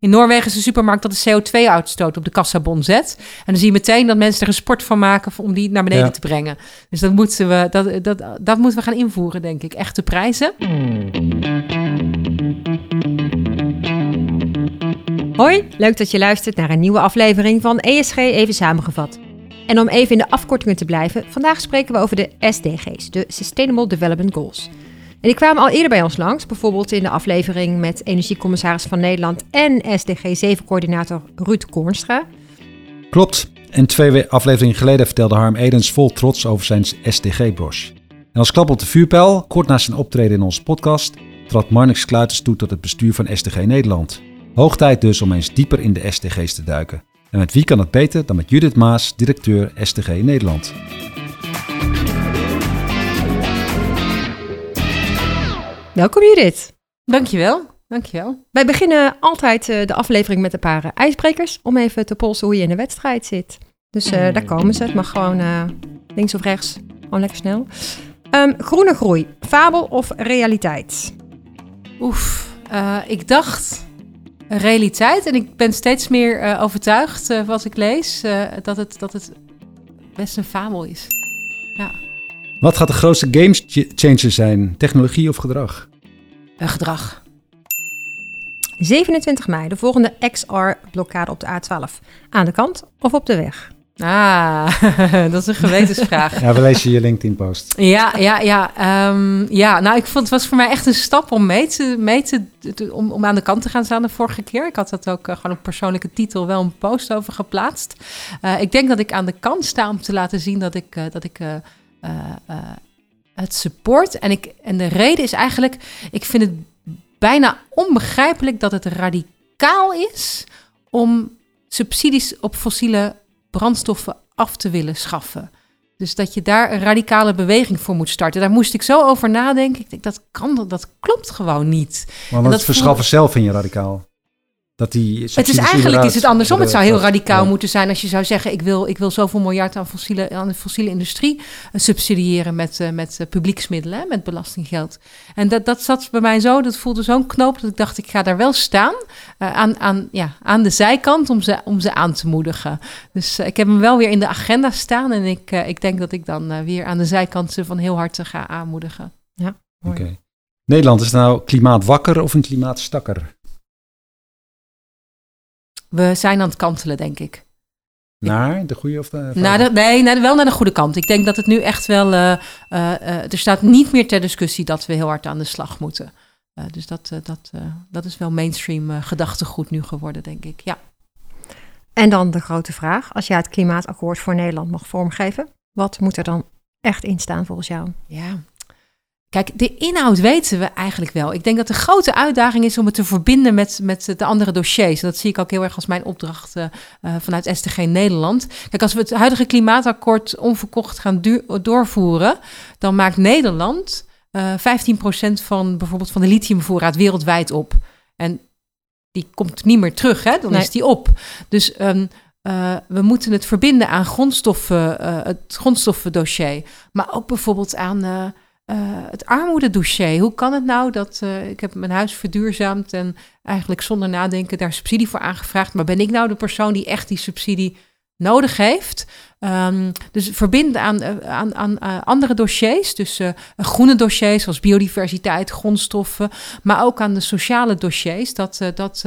In Noorwegen is een supermarkt dat de CO2-uitstoot op de kassabon zet. En dan zie je meteen dat mensen er een sport van maken om die naar beneden Ja. te brengen. Dus dat moeten, we, dat, dat, dat moeten we gaan invoeren, denk ik. Echte prijzen. Hoi, leuk dat je luistert naar een nieuwe aflevering van ESG Even Samengevat. En om even in de afkortingen te blijven, vandaag spreken we over de SDG's, de Sustainable Development Goals. En die kwamen al eerder bij ons langs, bijvoorbeeld in de aflevering met Energiecommissaris van Nederland en SDG 7-coördinator Ruud Koornstra. Klopt. En twee we- afleveringen geleden vertelde Harm Edens vol trots over zijn SDG-broche. En als klap op de vuurpijl, kort na zijn optreden in onze podcast, trad Marnix Kluiters toe tot het bestuur van SDG Nederland. Hoog tijd dus om eens dieper in de SDG's te duiken. En met wie kan het beter dan met Judith Maas, directeur SDG Nederland. Welkom Judith. Dankjewel. Dankjewel. Wij beginnen altijd eh, de aflevering met een paar eh, ijsbrekers om even te polsen hoe je in de wedstrijd zit. Dus eh, daar komen ze. Het mag gewoon links of rechts. Gewoon lekker snel. Ehm, groene groei. Fabel of realiteit? Oef, ik dacht realiteit. En ik ben steeds meer overtuigd, wat ik lees, dat, het, dat het best een fabel is. Ja, Wat gaat de grootste game ch- changer zijn? Technologie of gedrag? Eh, gedrag. 27 mei, de volgende XR-blokkade op de A12. Aan de kant of op de weg? Ah, dat is een gewetensvraag. Ja, we lezen je LinkedIn-post. Ja, ja, ja. ehm, ja, nou, ik vond het was voor mij echt een stap om mee te, mee te, te- om, om aan de kant te gaan staan de vorige keer. Ik had dat ook eh, gewoon op persoonlijke titel wel een post over geplaatst. Eh, ik denk dat ik aan de kant sta om te laten zien dat ik, eh, dat ik het support. En, ik, en de reden is eigenlijk, ik vind het bijna onbegrijpelijk dat het radicaal is om subsidies op fossiele brandstoffen af te willen schaffen. Dus dat je daar een radicale beweging voor moet starten. Daar moest ik zo over nadenken. Ik denk, dat kan, dat klopt gewoon niet. Maar dat het verschaffen zelf vind je radicaal. Dat die Het is eigenlijk is het andersom. Het zou heel radicaal Ja. moeten zijn als je zou zeggen: ik wil, ik wil zoveel miljard aan, fossiele, aan de fossiele industrie eh, subsidiëren met, eh, met eh, publieksmiddelen, hè, met belastinggeld. En dat, dat zat bij mij zo, dat voelde zo'n knoop dat ik dacht: ik ga daar wel staan eh, aan, aan, ja, aan de zijkant om ze, om ze aan te moedigen. Dus eh, ik heb hem wel weer in de agenda staan en ik, eh, ik denk dat ik dan eh, weer aan de zijkant ze van heel harte ga aanmoedigen. Oké. Nederland, is nou klimaatwakker of een klimaatstakker? We zijn aan het kantelen, denk ik. Naar de goede of de... Naar de, nee, naar de- wel naar de goede kant. Ik denk dat het nu echt wel. eh, eh, eh, er staat niet meer ter discussie dat we heel hard aan de slag moeten. Eh, dus dat, dat, eh, dat is wel mainstream eh, gedachtegoed nu geworden, denk ik. Ja. En dan de grote vraag. Als jij het klimaatakkoord voor Nederland mag vormgeven, wat moet er dan echt in staan volgens jou? ja. Kijk, de inhoud weten we eigenlijk wel. Ik denk dat de grote uitdaging is om het te verbinden met, met de andere dossiers. Dat zie ik ook heel erg als mijn opdracht eh, eh, vanuit STG Nederland. Kijk, als we het huidige klimaatakkoord onverkocht gaan doorvoeren, dan maakt Nederland eh 15% van bijvoorbeeld van de lithiumvoorraad wereldwijd op. En die komt niet meer terug, hè? dan Nee. is die op. Dus ehm, eh, we moeten het verbinden aan grondstoffen, eh, het grondstoffendossier. Maar ook bijvoorbeeld aan eh, het armoededossier. Hoe kan het nou dat eh, ik heb mijn huis verduurzaamd en eigenlijk zonder nadenken daar subsidie voor aangevraagd. Maar ben ik nou de persoon die echt die subsidie nodig heeft? Ehm, dus verbinden aan, eh, aan, aan eh, andere dossiers. Dus groene dossiers zoals biodiversiteit, grondstoffen. Maar ook aan de sociale dossiers. Dat, dat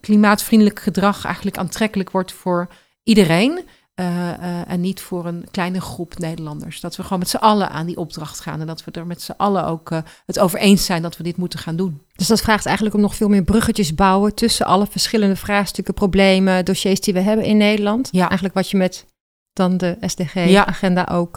klimaatvriendelijk gedrag eigenlijk aantrekkelijk wordt voor iedereen. Eh, eh, en niet voor een kleine groep Nederlanders. Dat we gewoon met z'n allen aan die opdracht gaan. En dat we er met z'n allen ook eh, het over eens zijn dat we dit moeten gaan doen. Dus dat vraagt eigenlijk om nog veel meer bruggetjes bouwen tussen alle verschillende vraagstukken, problemen, dossiers die we hebben in Nederland. Ja. Eigenlijk wat je met dan de Ja. SDG-agenda ook.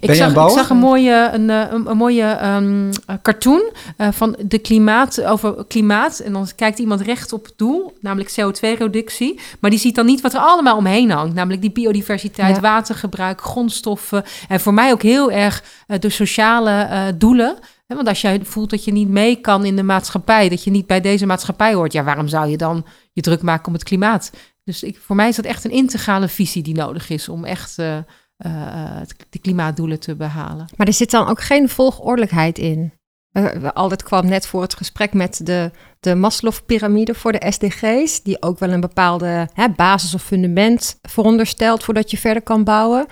Ik zag, ik een mooie, een, eh, een, een mooie ehm, eh, cartoon eh, van de klimaat, over klimaat. En dan kijkt iemand recht op het doel, namelijk CO2-reductie. Maar die ziet dan niet wat er allemaal omheen hangt. Namelijk die biodiversiteit, Ja. watergebruik, grondstoffen. En voor mij ook heel erg de sociale doelen. Hè, Want als jij voelt dat je niet mee kan in de maatschappij, dat je niet bij deze maatschappij hoort, ja, waarom zou je dan je druk maken om het klimaat? Dus ik, voor mij is dat echt een integrale visie die nodig is om echt de klimaatdoelen te behalen. Maar er zit dan ook geen volgordelijkheid in. Uh, altijd kwam net voor het gesprek met de, de Maslow-pyramide voor de SDG's, die ook wel een bepaalde hè, basis of fundament veronderstelt voordat je verder kan bouwen.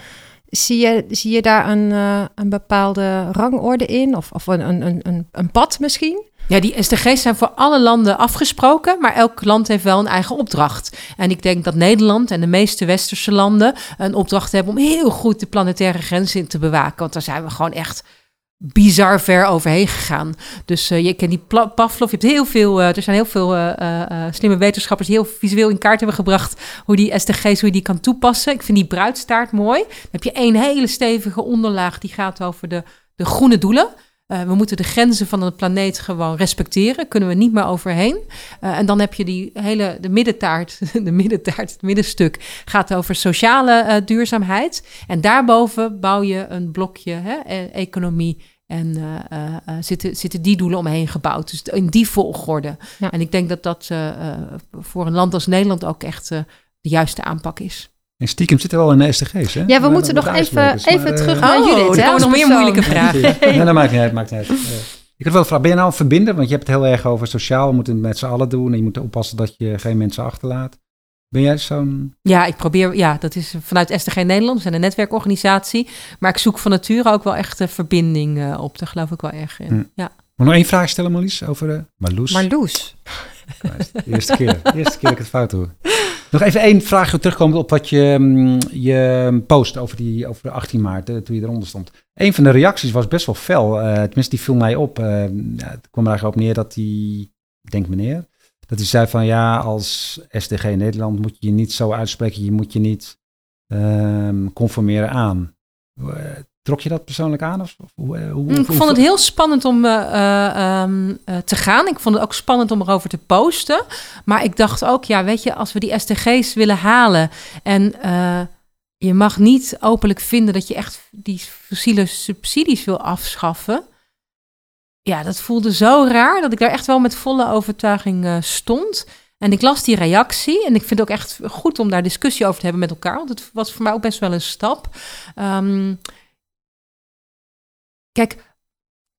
Zie je, zie je daar een, uh, een bepaalde rangorde in of, of een, een, een, een pad misschien? Ja, die SDG's zijn voor alle landen afgesproken, maar elk land heeft wel een eigen opdracht. En ik denk dat Nederland en de meeste westerse landen een opdracht hebben om heel goed de planetaire grenzen in te bewaken. Want daar zijn we gewoon echt bizar ver overheen gegaan. Dus uh, je kent die Pavlov, je hebt heel veel, uh, er zijn heel veel uh, slimme wetenschappers die heel visueel in kaart hebben gebracht hoe die SDG's, hoe die kan toepassen. Ik vind die bruidstaart mooi. Dan heb je één hele stevige onderlaag die gaat over de, de groene doelen. Uh, we moeten de grenzen van de planeet gewoon respecteren. Kunnen we niet meer overheen. Uh, en dan heb je die hele, de middentaart, de middentaart, het middenstuk, gaat over sociale uh, duurzaamheid. En daarboven bouw je een blokje hè, e economie. En zitten, zitten die doelen omheen gebouwd. Dus in die volgorde. Ja. En ik denk dat dat voor een land als Nederland ook echt de juiste aanpak is. En stiekem zitten wel in de SDG's, hè? Ja, we moeten nog even, even terug uh, naar oh, Judith. Er komen nog meer moeilijke vragen. ja, dat maakt niet uit, maakt niet uit. Uh, ik had wel vragen, ben je nou een verbinder? Want je hebt het heel erg over sociaal, we moeten het met z'n allen doen. En je moet oppassen dat je geen mensen achterlaat. Ben jij zo'n... Ja, ik probeer, ja, dat is vanuit SDG Nederland, we zijn een netwerkorganisatie. Maar ik zoek van nature ook wel echt de verbinding op, daar geloof ik wel erg in. Hm. Ja. Moet nog één vraag stellen, Marlies, over uh, Marloes? Marloes. Eerste keer, eerste keer dat ik het fout doe. Nog even één vraagje terugkomen op wat je, mm, je post over, die, over de 18 maart, toen je eronder stond. Een van de reacties was best wel fel. Uh, tenminste, die viel mij op. Ja, het kwam er eigenlijk op neer dat die, ik denk meneer, dat hij zei van ja, als SDG Nederland moet je je niet zo uitspreken, je moet je niet um, conformeren aan. Trok je dat persoonlijk aan? Of, hoe, hoe, mm, ik vond het heel spannend om uh, uh, um, uh, te gaan. Ik vond het ook spannend om erover te posten. Maar ik dacht ook, ja, weet je, als we die SDG's willen halen en je mag niet openlijk vinden dat je echt die fossiele subsidies wil afschaffen. Ja, dat voelde zo raar dat ik daar echt wel met volle overtuiging stond. En ik las die reactie en ik vind het ook echt goed om daar discussie over te hebben met elkaar. Want het was voor mij ook best wel een stap. Um, Kijk,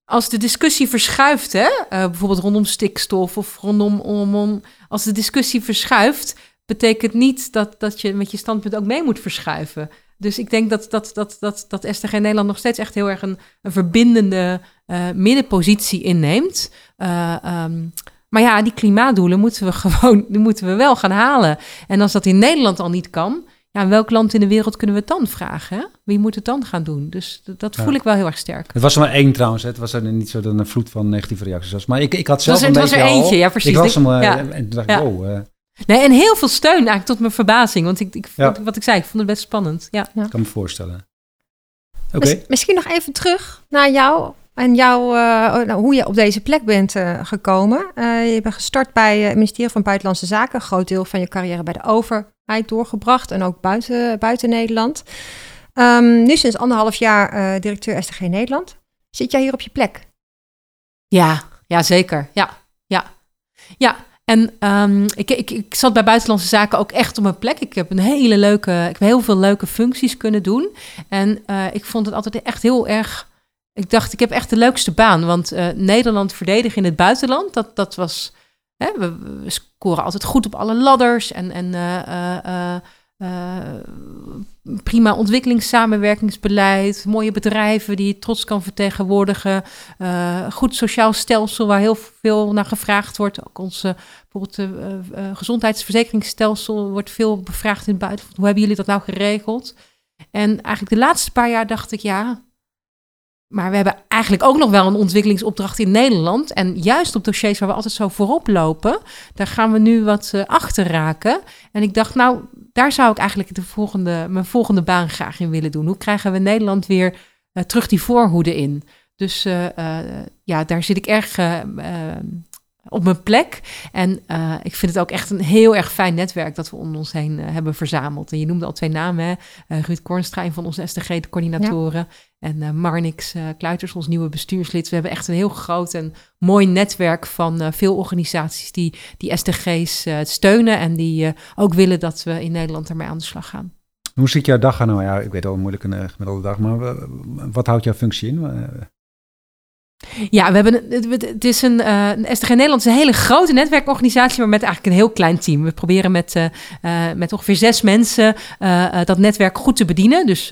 als de discussie verschuift, hè, uh, bijvoorbeeld rondom stikstof of rondom om, als de discussie verschuift, betekent niet dat, dat je met je standpunt ook mee moet verschuiven. Dus ik denk dat, dat, dat, dat, dat STG Nederland nog steeds echt heel erg een, een verbindende uh, middenpositie inneemt. Uh, um, maar ja, die klimaatdoelen moeten we gewoon die moeten we wel gaan halen. En als dat in Nederland al niet kan, ja, welk land in de wereld kunnen we het dan vragen? Hè? Wie moet het dan gaan doen? Dus dat voel ik wel heel erg sterk. Het was er maar één trouwens. Het was er niet zo een vloed van negatieve reacties was. Maar ik, ik had zelf was, een het was er eentje, ja precies. Ik was hem, ja. en toen dacht ik, oh... Uh, Nee, en heel veel steun eigenlijk tot mijn verbazing. Want ik, ik ja. wat ik zei, ik vond het best spannend. Ja. ja. Ik kan me voorstellen. Oké. Okay. Misschien nog even terug naar jou en jou, uh, nou, hoe je op deze plek bent uh, gekomen. Uh, je bent gestart bij het ministerie van Buitenlandse Zaken. Een groot deel van je carrière bij de overheid doorgebracht. En ook buiten, buiten Nederland. Um, nu sinds anderhalf jaar directeur SDG Nederland. Zit jij hier op je plek? Ja, ja zeker. Ja, ja. Ja, en um, ik, ik, ik zat bij Buitenlandse Zaken ook echt op mijn plek. Ik heb een hele leuke, ik heb heel veel leuke functies kunnen doen. En ik vond het altijd echt heel erg ik dacht, ik heb echt de leukste baan. Want uh, Nederland verdedigen in het buitenland, dat, dat was. Hè, we, scoren altijd goed op alle ladders. En, en uh, uh, prima ontwikkelingssamenwerkingsbeleid. Mooie bedrijven die je trots kan vertegenwoordigen. goed sociaal stelsel waar heel veel naar gevraagd wordt. Ook onze bijvoorbeeld gezondheidsverzekeringsstelsel wordt veel bevraagd in het buitenland. Hoe hebben jullie dat nou geregeld? En eigenlijk de laatste paar jaar dacht ik, ja, maar we hebben eigenlijk ook nog wel een ontwikkelingsopdracht in Nederland. En juist op dossiers waar we altijd zo voorop lopen, daar gaan we nu wat uh, achter raken. En ik dacht, nou, daar zou ik eigenlijk de volgende, mijn volgende baan graag in willen doen. Hoe krijgen we Nederland weer uh, terug die voorhoede in? Dus uh, ja, daar zit ik erg op mijn plek. En uh, ik vind het ook echt een heel erg fijn netwerk dat we om ons heen uh, hebben verzameld. En je noemde al twee namen, hè? Uh, Ruud Kornstra, van onze SDG-coördinatoren. Ja. En Marnix Kluiters, ons nieuwe bestuurslid. We hebben echt een heel groot en mooi netwerk van veel organisaties die die SDG's steunen. En die ook willen dat we in Nederland ermee aan de slag gaan. Hoe ziet jouw dag er nou? Ja, ik weet al moeilijk een gemiddelde dag, maar wat houdt jouw functie in? Ja, we hebben het is een, uh, een SDG Nederland is een hele grote netwerkorganisatie, maar met eigenlijk een heel klein team. We proberen met, uh, uh, met ongeveer zes mensen dat netwerk goed te bedienen. Dus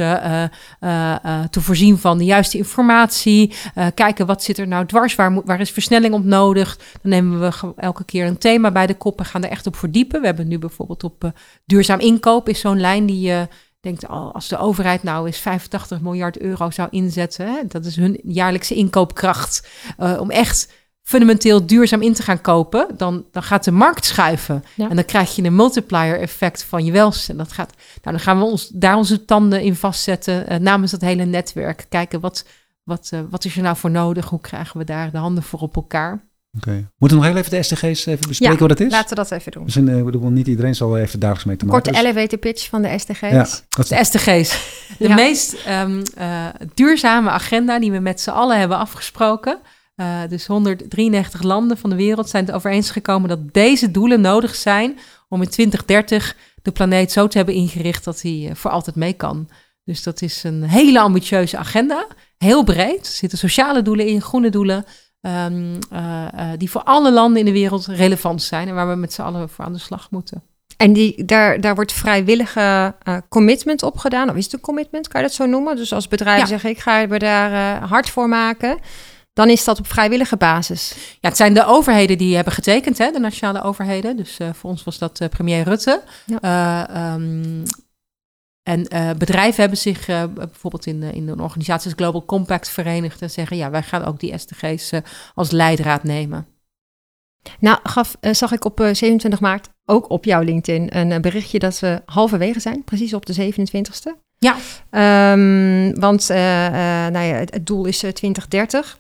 te voorzien van de juiste informatie. kijken wat zit er nou dwars, waar, waar is versnelling op nodig. Dan nemen we elke keer een thema bij de kop en gaan er echt op verdiepen. We hebben nu bijvoorbeeld op duurzaam inkoop is zo'n lijn die denkt, als de overheid nou eens 85 miljard euro zou inzetten, hè, dat is hun jaarlijkse inkoopkracht, uh, om echt fundamenteel duurzaam in te gaan kopen, dan, dan gaat de markt schuiven. En dan krijg je een multiplier effect van je welzijn. Dat gaat, nou, dan gaan we ons, daar onze tanden in vastzetten uh, namens dat hele netwerk. Kijken wat, wat, uh, wat is er nou voor nodig? Hoe krijgen we daar de handen voor op elkaar? Oké. Moeten we nog heel even de SDG's even bespreken wat het is? laten we dat even doen. We zijn, uh, bedoel, niet iedereen zal even dagelijks mee te maken. Korte dus... elevator pitch van de SDG's. Ja, de SDG's. De meest um, uh, duurzame agenda die we met z'n allen hebben afgesproken. Uh, dus 193 landen van de wereld zijn het over eens gekomen dat deze doelen nodig zijn om in 2030 de planeet zo te hebben ingericht dat hij voor altijd mee kan. Dus dat is een hele ambitieuze agenda, heel breed. Er zitten sociale doelen in, groene doelen, Um, uh, uh, die voor alle landen in de wereld relevant zijn en waar we met z'n allen voor aan de slag moeten. En die, daar, daar wordt vrijwillige uh, commitment op gedaan. Of is het een commitment, kan je dat zo noemen? Dus als bedrijven ja. zeggen, ik ga er daar hard voor maken. Dan is dat op vrijwillige basis. Ja, het zijn de overheden die hebben getekend, hè, de nationale overheden. Dus voor ons was dat premier Rutte. Ja. Um, en uh, bedrijven hebben zich uh, bijvoorbeeld in, uh, in de organisatie Global Compact verenigd en zeggen: ja, wij gaan ook die SDG's als leidraad nemen. Nou, gaf, zag ik op 27 maart ook op jouw LinkedIn een berichtje dat we halverwege zijn, precies op de 27ste. Ja. Um, want nou ja, het, het, doel is 2030.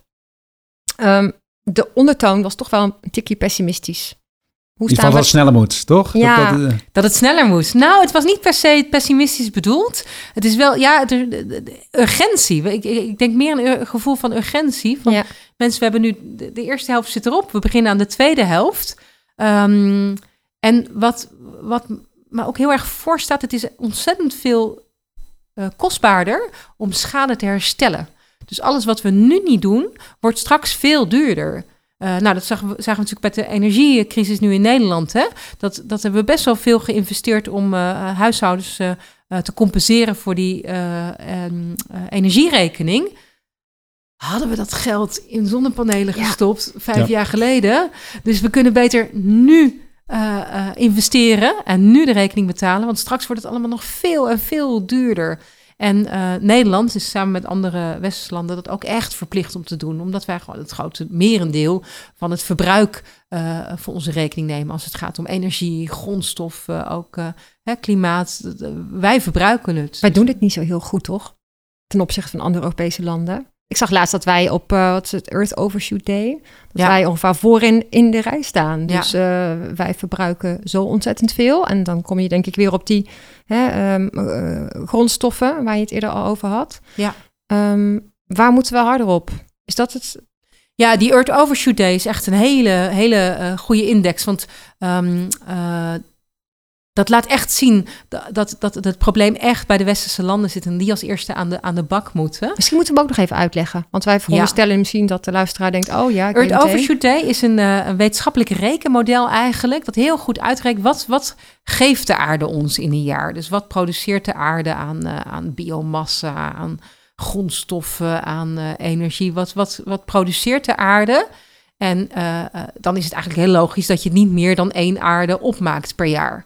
Um, de ondertoon was toch wel een tikje pessimistisch. Hoe staan dat het sneller moet, toch? Ja, dat, dat, uh... dat, het sneller moet. Nou, het was niet per se pessimistisch bedoeld. Het is wel, ja, de, de, de urgentie. Ik, ik, denk meer een gevoel van urgentie. Van, ja. Mensen, we hebben nu, de, eerste helft zit erop. We beginnen aan de tweede helft. Um, en wat, wat me ook heel erg voorstaat, het is ontzettend veel uh, kostbaarder om schade te herstellen. Dus alles wat we nu niet doen, wordt straks veel duurder. Uh, nou, dat zagen we, zagen we natuurlijk bij de energiecrisis nu in Nederland. Hè? Dat, dat hebben we best wel veel geïnvesteerd om uh, huishoudens uh, te compenseren voor die um, energierekening. Hadden we dat geld in zonnepanelen gestopt vijf ja. jaar geleden? Dus we kunnen beter nu investeren en nu de rekening betalen. Want straks wordt het allemaal nog veel en veel duurder. En uh, Nederland is samen met andere westerse landen dat ook echt verplicht om te doen. Omdat wij gewoon het grote merendeel van het verbruik uh, voor onze rekening nemen. Als het gaat om energie, grondstoffen, ook uh, hè, klimaat. wij verbruiken het. Wij doen dit niet zo heel goed, toch? Ten opzichte van andere Europese landen. Ik zag laatst dat wij op uh, wat is het Earth Overshoot Day, dat ja. wij ongeveer voorin in de rij staan. Dus ja. uh, wij verbruiken zo ontzettend veel. En dan kom je denk ik weer op die hè, um, uh, grondstoffen waar je het eerder al over had. Ja. Um, waar moeten we harder op? Is dat het? Ja, die Earth Overshoot Day is echt een hele, hele goede index. Want um, dat laat echt zien dat, dat, dat het probleem echt bij de westerse landen zit en die als eerste aan de, aan de bak moeten. Misschien moeten we ook nog even uitleggen. Want wij veronderstellen ja. misschien dat de luisteraar denkt, oh ja. Earth Overshoot Day is een, uh, een wetenschappelijk rekenmodel eigenlijk, dat heel goed uitrekent wat, wat geeft de aarde ons in een jaar. Dus wat produceert de aarde aan, uh, aan biomassa, aan grondstoffen, aan uh, energie. Wat, wat, wat produceert de aarde? En dan is het eigenlijk heel logisch dat je niet meer dan één aarde opmaakt per jaar.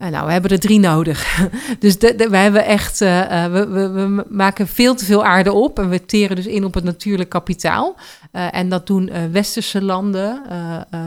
En nou, we hebben er drie nodig. dus we hebben echt, uh, we, we, we, maken veel te veel aarde op en we teren dus in op het natuurlijk kapitaal. En dat doen westerse landen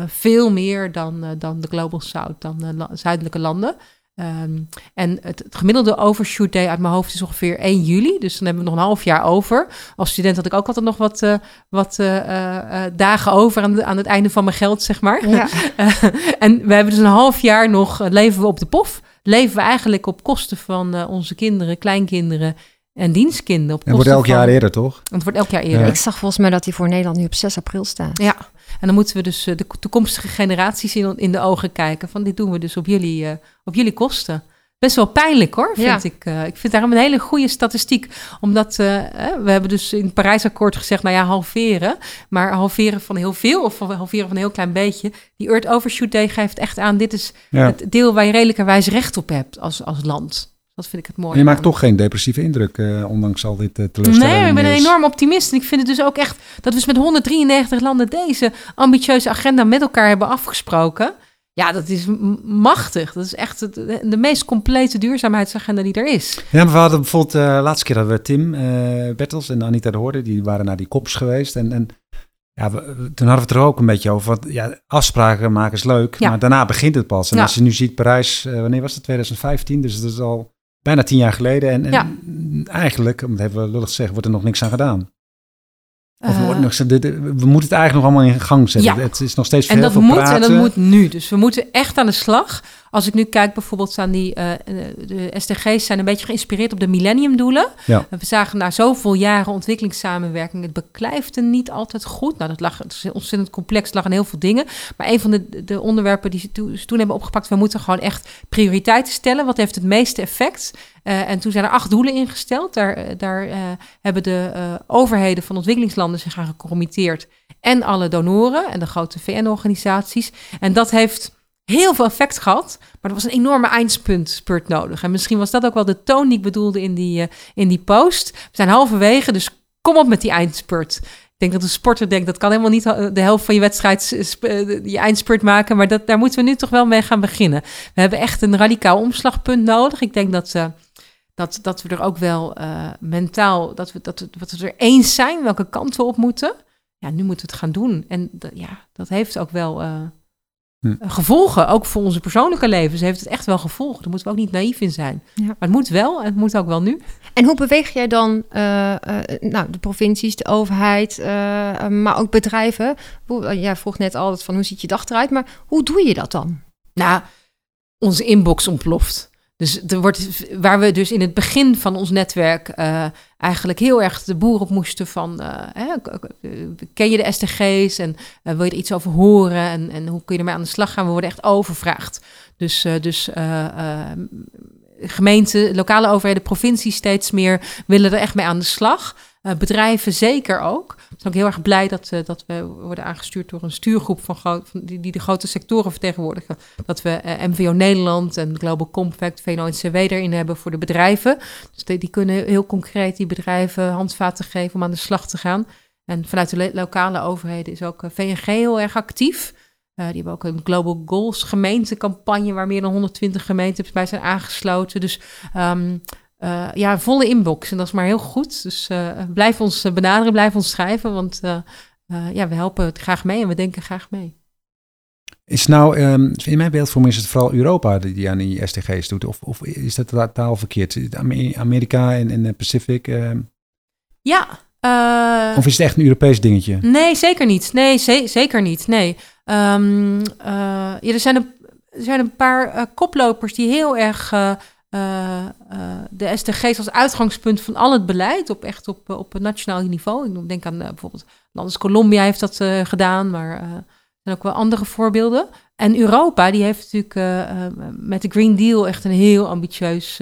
veel meer dan, dan de Global South, dan de zuidelijke landen. Um, en het, het, gemiddelde overshoot day uit mijn hoofd is ongeveer 1 juli. Dus dan hebben we nog een half jaar over. Als student had ik ook altijd nog wat, uh, wat uh, uh, dagen over aan, de, aan, het einde van mijn geld, zeg maar. Ja. en we hebben dus een half jaar nog, leven we op de pof. Leven we eigenlijk op kosten van onze kinderen, kleinkinderen en dienstkinderen. Op het wordt elk van, jaar eerder, toch? Het wordt elk jaar eerder. Ja. Ik zag volgens mij dat hij voor Nederland nu op 6 april staat. Ja, en dan moeten we dus de toekomstige generaties in, in de ogen kijken. Van dit doen we dus op jullie, op jullie kosten. best wel pijnlijk hoor, vind Ja. ik. Eh, ik vind daarom een hele goede statistiek. Omdat eh, eh, we hebben dus in het Parijsakkoord gezegd, nou ja, halveren. Maar halveren van heel veel of halveren van een heel klein beetje. Die Earth Overshoot Day geeft echt aan, dit is Ja. het deel waar je redelijkerwijs recht op hebt als, als land. Dat vind ik het mooie. En je maakt toch geen depressieve indruk, eh, ondanks al dit uh, teleurstellende Nee, ik ben een enorm optimist. En ik vind het dus ook echt dat we eens met 193 landen deze ambitieuze agenda met elkaar hebben afgesproken. Ja, dat is machtig. Dat is echt het- de, de meest complete duurzaamheidsagenda die er is. Ja, maar we hadden bijvoorbeeld, uh, laatste keer hadden we Tim uh, Bertels en Anita de Hoorde, die waren naar die kops geweest. En, en ja, we, toen hadden we het er ook een beetje over. Want ja, afspraken maken is leuk, Ja. maar daarna begint het pas. En Ja. als je nu ziet Parijs, uh, wanneer was het? 2015, dus dat is al bijna tien jaar geleden. En, en Ja. eigenlijk, om het even lullig te zeggen, wordt er nog niks aan gedaan. Of Eh, nog, we moeten het eigenlijk nog allemaal in gang zetten. Ja. Het is nog steeds veel en dat veel moet praten. en dat moet nu. Dus we moeten echt aan de slag. Als ik nu kijk bijvoorbeeld aan die... eh, eh, de SDG's zijn een beetje geïnspireerd op de millenniumdoelen. Ja. We zagen na zoveel jaren ontwikkelingssamenwerking... het beklijfde niet altijd goed. Nou, dat lag, het is ontzettend complex, het lag aan heel veel dingen. Maar een van de, de onderwerpen die ze toen, ze toen hebben opgepakt... we moeten gewoon echt prioriteiten stellen. Wat heeft het meeste effect? Eh, en toen zijn er acht doelen ingesteld. Daar, daar hebben de overheden van ontwikkelingslanden zich aan gecommitteerd. En alle donoren en de grote VN-organisaties. En dat heeft heel veel effect gehad. Maar er was een enorme eindspunt spurt nodig. En misschien was dat ook wel de toon die ik bedoelde in die, eh, in die post. We zijn halverwege, dus kom op met die eindspurt. Ik denk dat een sporter denkt, dat kan helemaal niet eh, de helft van je wedstrijd eh, je eindspurt maken. Maar dat, daar moeten we nu toch wel mee gaan beginnen. We hebben echt een radicaal omslagpunt nodig. Ik denk dat, eh, dat, dat we er ook wel mentaal, dat we, dat, we, dat we er eens zijn welke kant we op moeten. Ja, nu moeten we het gaan doen. En ja, dat heeft ook wel Hm. gevolgen. Ook voor onze persoonlijke levens heeft het echt wel gevolgen. Daar moeten we ook niet naïef in zijn. Ja. Maar het moet wel en het moet ook wel nu. En hoe beweeg jij dan eh, eh, nou, de provincies, de overheid, eh, eh, maar ook bedrijven? Eh, jij vroeg net altijd van hoe ziet je dag eruit, maar hoe doe je dat dan? Nou, onze inbox ontploft. Dus er wordt, waar we dus in het begin van ons netwerk eh, eigenlijk heel erg de boer op moesten van, eh, hè, eh, ken je de SDG's en wil je er iets over horen en, en hoe kun je ermee aan de slag gaan? We worden echt overvraagd. Dus, dus gemeenten, lokale overheden, provincies steeds meer willen er echt mee aan de slag. Eh, bedrijven zeker ook. We zijn ook heel erg blij dat, eh, dat we worden aangestuurd door een stuurgroep van, van die, die de grote sectoren vertegenwoordigen. Dat we eh, MVO Nederland en Global Compact, VNO-NCW erin hebben voor de bedrijven. Dus die, kunnen heel concreet die bedrijven handvaten geven om aan de slag te gaan. En vanuit de lo- lokale overheden is ook VNG heel erg actief. Die hebben ook een Global Goals gemeentecampagne waar meer dan 120 gemeenten bij zijn aangesloten. Dus ehm, eh, ja, volle inbox. En dat is maar heel goed. Dus eh, blijf ons eh, benaderen, blijf ons schrijven. Want ja, we helpen het graag mee en we denken graag mee. Is nou, ehm, in mijn beeldvorming is het vooral Europa die, die aan die SDG's doet? Of, of is dat totaal verkeerd? Amerika en, en de Pacific? ehm, Ja. of is het echt een Europees dingetje? Nee, zeker niet. Nee, ze- zeker niet. Nee. Ehm, eh, ja, er, zijn een, er zijn een paar koplopers die heel erg eh, eh, de SDG's als uitgangspunt van al het beleid op echt op, eh, op nationaal niveau. Ik denk aan bijvoorbeeld als Colombia heeft dat gedaan, maar er zijn ook wel andere voorbeelden. En Europa, die heeft natuurlijk met de Green Deal echt een heel ambitieus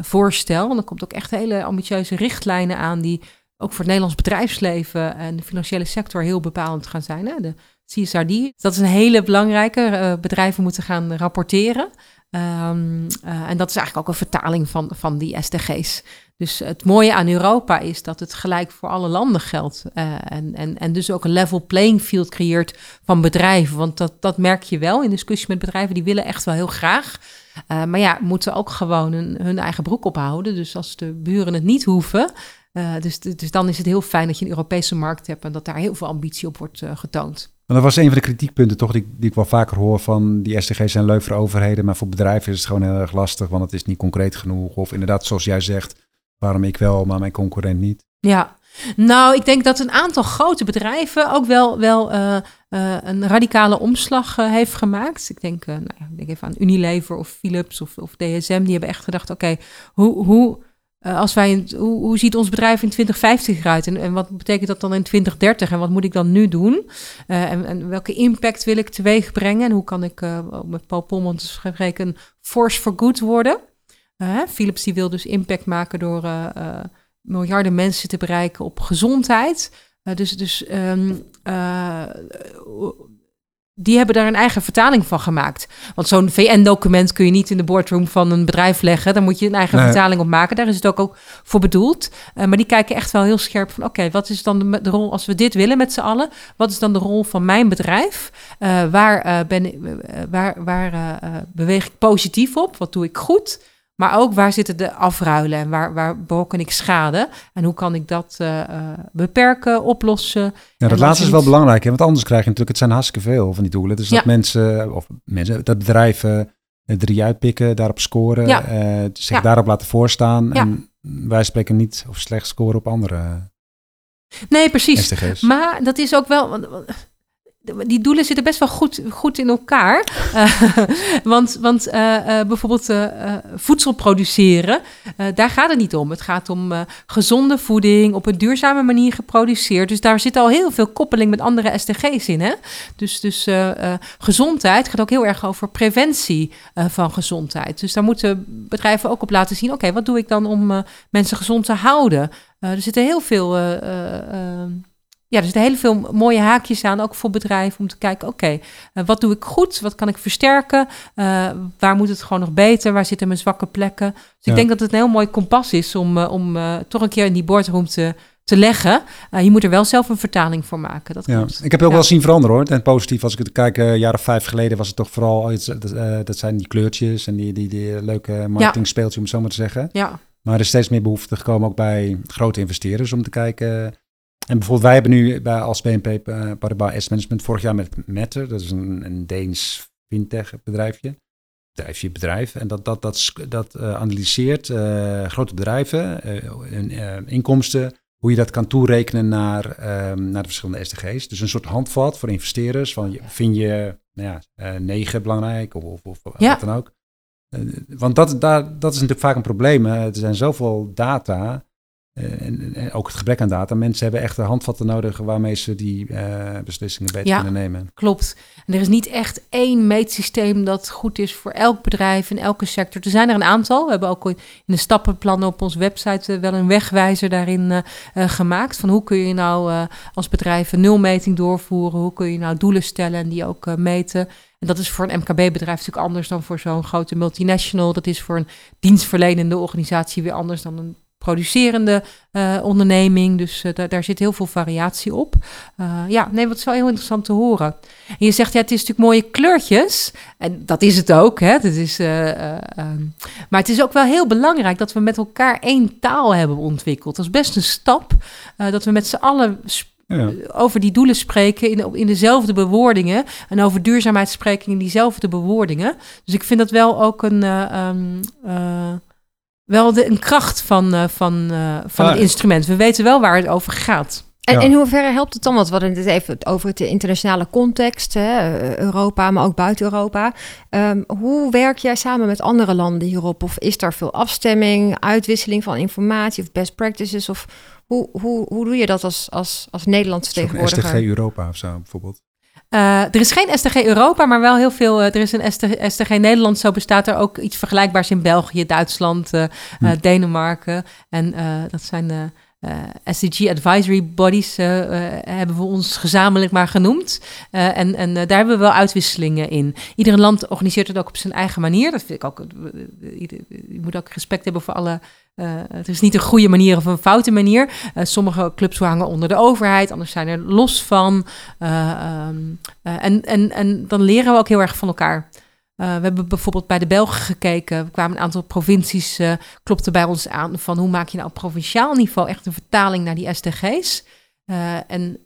voorstel. En er komt ook echt hele ambitieuze richtlijnen aan die ook voor het Nederlands bedrijfsleven en de financiële sector heel bepalend gaan zijn. Hè? De CSRD, dat is een hele belangrijke. bedrijven moeten gaan rapporteren. Ehm, eh, en dat is eigenlijk ook een vertaling van, van die SDG's. Dus het mooie aan Europa is dat het gelijk voor alle landen geldt. eh, en, en, en dus ook een level playing field creëert van bedrijven. Want dat, dat merk je wel in discussie met bedrijven. Die willen echt wel heel graag. Eh, maar ja, moeten ook gewoon hun, hun eigen broek ophouden. Dus als de buren het niet hoeven. dus, dus dan is het heel fijn dat je een Europese markt hebt. En dat daar heel veel ambitie op wordt getoond. Dat was een van de kritiekpunten toch die, die ik wel vaker hoor van die SDG's zijn leuk voor overheden, maar voor bedrijven is het gewoon heel erg lastig, want het is niet concreet genoeg. Of inderdaad, zoals jij zegt, waarom ik wel, maar mijn concurrent niet. Ja, nou, ik denk dat een aantal grote bedrijven ook wel, wel eh, eh, een radicale omslag eh, heeft gemaakt. Ik denk, nou ik denk even aan Unilever of Philips of, of DSM. Die hebben echt gedacht, oké, hoe, hoe als wij, hoe, hoe ziet ons bedrijf in 2050 eruit? En, en wat betekent dat dan in 2030? En wat moet ik dan nu doen? en, en, welke impact wil ik teweeg brengen? En hoe kan ik met Paul Polman te spreken een force for good worden? Philips die wil dus impact maken door miljarden mensen te bereiken op gezondheid. dus dus ehm, die hebben daar een eigen vertaling van gemaakt. Want zo'n VN-document kun je niet in de boardroom van een bedrijf leggen. Daar moet je een eigen vertaling op maken. Daar is het ook, ook voor bedoeld. Uh, maar die kijken echt wel heel scherp van... oké, wat is dan de, de, rol als we dit willen met z'n allen? Wat is dan de rol van mijn bedrijf? Uh, waar, uh, ben, waar, waar beweeg ik positief op? Wat doe ik goed? Maar ook waar zitten de afruilen en waar, waar berokken ik schade? En hoe kan ik dat uh, beperken, oplossen? Ja, dat laatste is wel belangrijk, hè? want anders krijg je natuurlijk, het zijn hartstikke veel van die doelen. Dus dat mensen, of mensen, dat bedrijven drie uitpikken, daarop scoren, ja. uh, zich daarop laten voorstaan. En wij spreken niet of slecht scoren op andere. Nee, precies. Maar dat is ook wel die doelen zitten best wel goed, goed in elkaar. Uh, want want uh, uh, bijvoorbeeld voedsel produceren, daar gaat het niet om. Het gaat om gezonde voeding op een duurzame manier geproduceerd. Dus daar zit al heel veel koppeling met andere SDG's in. Hè? Dus, dus gezondheid gaat ook heel erg over preventie van gezondheid. Dus daar moeten bedrijven ook op laten zien: oké, wat doe ik dan om mensen gezond te houden? er zitten heel veel ja, er zitten heel veel mooie haakjes aan, ook voor bedrijven, om te kijken, oké, eh, wat doe ik goed? Wat kan ik versterken? Uh, waar moet het gewoon nog beter? Waar zitten mijn zwakke plekken? Dus ik denk dat het een heel mooi kompas is om, uh, om toch een keer in die boardroom te, te leggen. je moet er wel zelf een vertaling voor maken. Dat ja. Ik heb ook wel zien veranderen hoor. En positief, als ik het kijk, een jaar of vijf geleden was het toch vooral, oh, dat zijn die kleurtjes en die, die, die leuke marketing speeltje, om het zo maar te zeggen. Ja. Maar er is steeds meer behoefte gekomen ook bij grote investeerders om te kijken en bijvoorbeeld, wij hebben nu bij, als BNP uh, Paribas Asset Management vorig jaar met Matter, dat is een, een Deens fintech bedrijfje, bedrijfje bedrijf, en dat, dat, dat, dat uh, analyseert uh, grote bedrijven, hun inkomsten, hoe je dat kan toerekenen naar, ehm, naar de verschillende SDG's. Dus een soort handvat voor investeerders, van vind je nou ja, negen belangrijk of, of, of ja. wat dan ook. want dat, daar, dat is natuurlijk vaak een probleem. Er zijn zoveel data eh, en, ook het gebrek aan data. Mensen hebben echt handvatten nodig waarmee ze die uh, beslissingen beter kunnen nemen. Klopt. En er is niet echt één meetsysteem dat goed is voor elk bedrijf in elke sector. Er zijn er een aantal. We hebben ook in de stappenplannen op onze website eh, wel een wegwijzer daarin uh, gemaakt. Van hoe kun je nou als bedrijf een nulmeting doorvoeren? Hoe kun je nou doelen stellen en die ook meten? En dat is voor een MKB-bedrijf natuurlijk anders dan voor zo'n grote multinational. Dat is voor een dienstverlenende organisatie weer anders dan een producerende uh, onderneming. Dus uh, daar, zit heel veel variatie op. Uh, ja, nee, wat is wel heel interessant te horen. En je zegt, ja, het is natuurlijk mooie kleurtjes. En dat is het ook, hè. Dat is, um, maar het is ook wel heel belangrijk dat we met elkaar één taal hebben ontwikkeld. Dat is best een stap. dat we met z'n allen ja. over die doelen spreken in, in dezelfde bewoordingen. En over duurzaamheid spreken in diezelfde bewoordingen. Dus ik vind dat wel ook een... Um, wel de, een kracht van, uh, van, uh, van ah, het instrument. We weten wel waar het over gaat. En in hoeverre helpt het dan? Want we hadden het even over de internationale context, hè, Europa, maar ook buiten Europa. Um, hoe werk jij samen met andere landen hierop? Of is er veel afstemming, uitwisseling van informatie of best practices? Of hoe, hoe, hoe doe je dat als, als, als Nederlands vertegenwoordiger? STG Europa of zo bijvoorbeeld? Uh, er is geen STG Europa, maar wel heel veel. Uh, er is een STG, STG, Nederland. Zo bestaat er ook iets vergelijkbaars in België, Duitsland, uh, hm. Denemarken. En dat zijn SDG Advisory Bodies, hebben we ons gezamenlijk maar genoemd. en en daar hebben we wel uitwisselingen in. Ieder land organiseert het ook op zijn eigen manier. Dat vind ik ook. je moet ook respect hebben voor alle het is niet een goede manier of een foute manier. Sommige clubs hangen onder de overheid, anders zijn er los van. Um, en, en, en dan leren we ook heel erg van elkaar. We hebben bijvoorbeeld bij de Belgen gekeken. Er kwamen een aantal provincies, klopten bij ons aan van hoe maak je nou op provinciaal niveau echt een vertaling naar die SDG's. en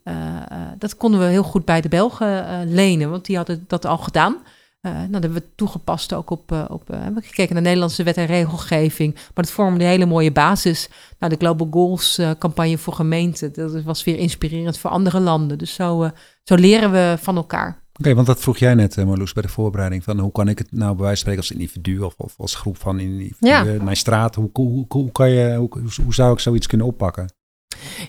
dat konden we heel goed bij de Belgen lenen, want die hadden dat al gedaan. Uh, nou, dat hebben we toegepast ook op, uh, op uh, we hebben gekeken naar Nederlandse wet en regelgeving. Maar het vormde een hele mooie basis. Nou, de Global Goals campagne voor gemeenten, dat was weer inspirerend voor andere landen. Dus zo, zo leren we van elkaar. Oké, want dat vroeg jij net, uh, Marloes, bij de voorbereiding. Van hoe kan ik het nou bij wijze van spreken als individu of, of als groep van individuen, Ja. mijn straat, hoe, hoe, hoe, kan je, hoe, hoe zou ik zoiets kunnen oppakken?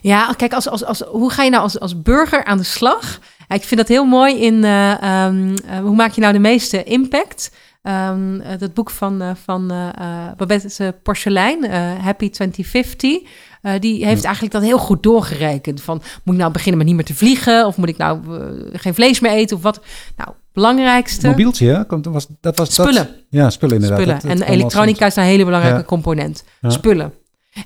Ja, kijk, als, als, als, hoe ga je nou als, als burger aan de slag? Ik vind dat heel mooi in eh, ehm, eh, hoe maak je nou de meeste impact? Ehm, eh, dat boek van, eh, van eh, eh, Babette Porcelein, eh, Happy 2050, eh, die heeft eigenlijk dat heel goed doorgerekend. Van, moet ik nou beginnen met niet meer te vliegen? Of moet ik nou eh, geen vlees meer eten? Of wat? Nou, belangrijkste... Mobieltje, hè? Was, dat was Spullen. Dat, ja, spullen inderdaad. Spullen. Dat- dat en elektronica is een hele belangrijke Ja. component. Ja. Spullen.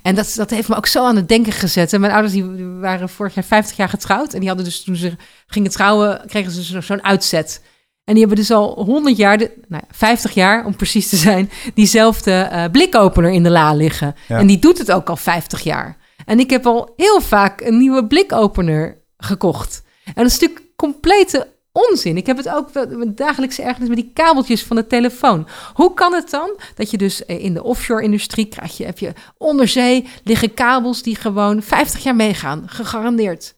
En dat, dat heeft me ook zo aan het denken gezet. En mijn ouders die waren vorig jaar 50 jaar getrouwd. En die hadden dus toen ze gingen trouwen, kregen ze zo- zo'n uitzet. En die hebben dus al 100 jaar, de, nou ja, 50 jaar om precies te zijn, diezelfde eh, blikopener in de la liggen. Ja. En die doet het ook al 50 jaar. En ik heb al heel vaak een nieuwe blikopener gekocht. En dat is natuurlijk complete onzin. Ik heb het ook met dagelijkse ergernis met die kabeltjes van de telefoon. Hoe kan het dan dat je dus eh, in de offshore-industrie krijg je, heb je onderzee liggen kabels die gewoon 50 jaar meegaan, gegarandeerd.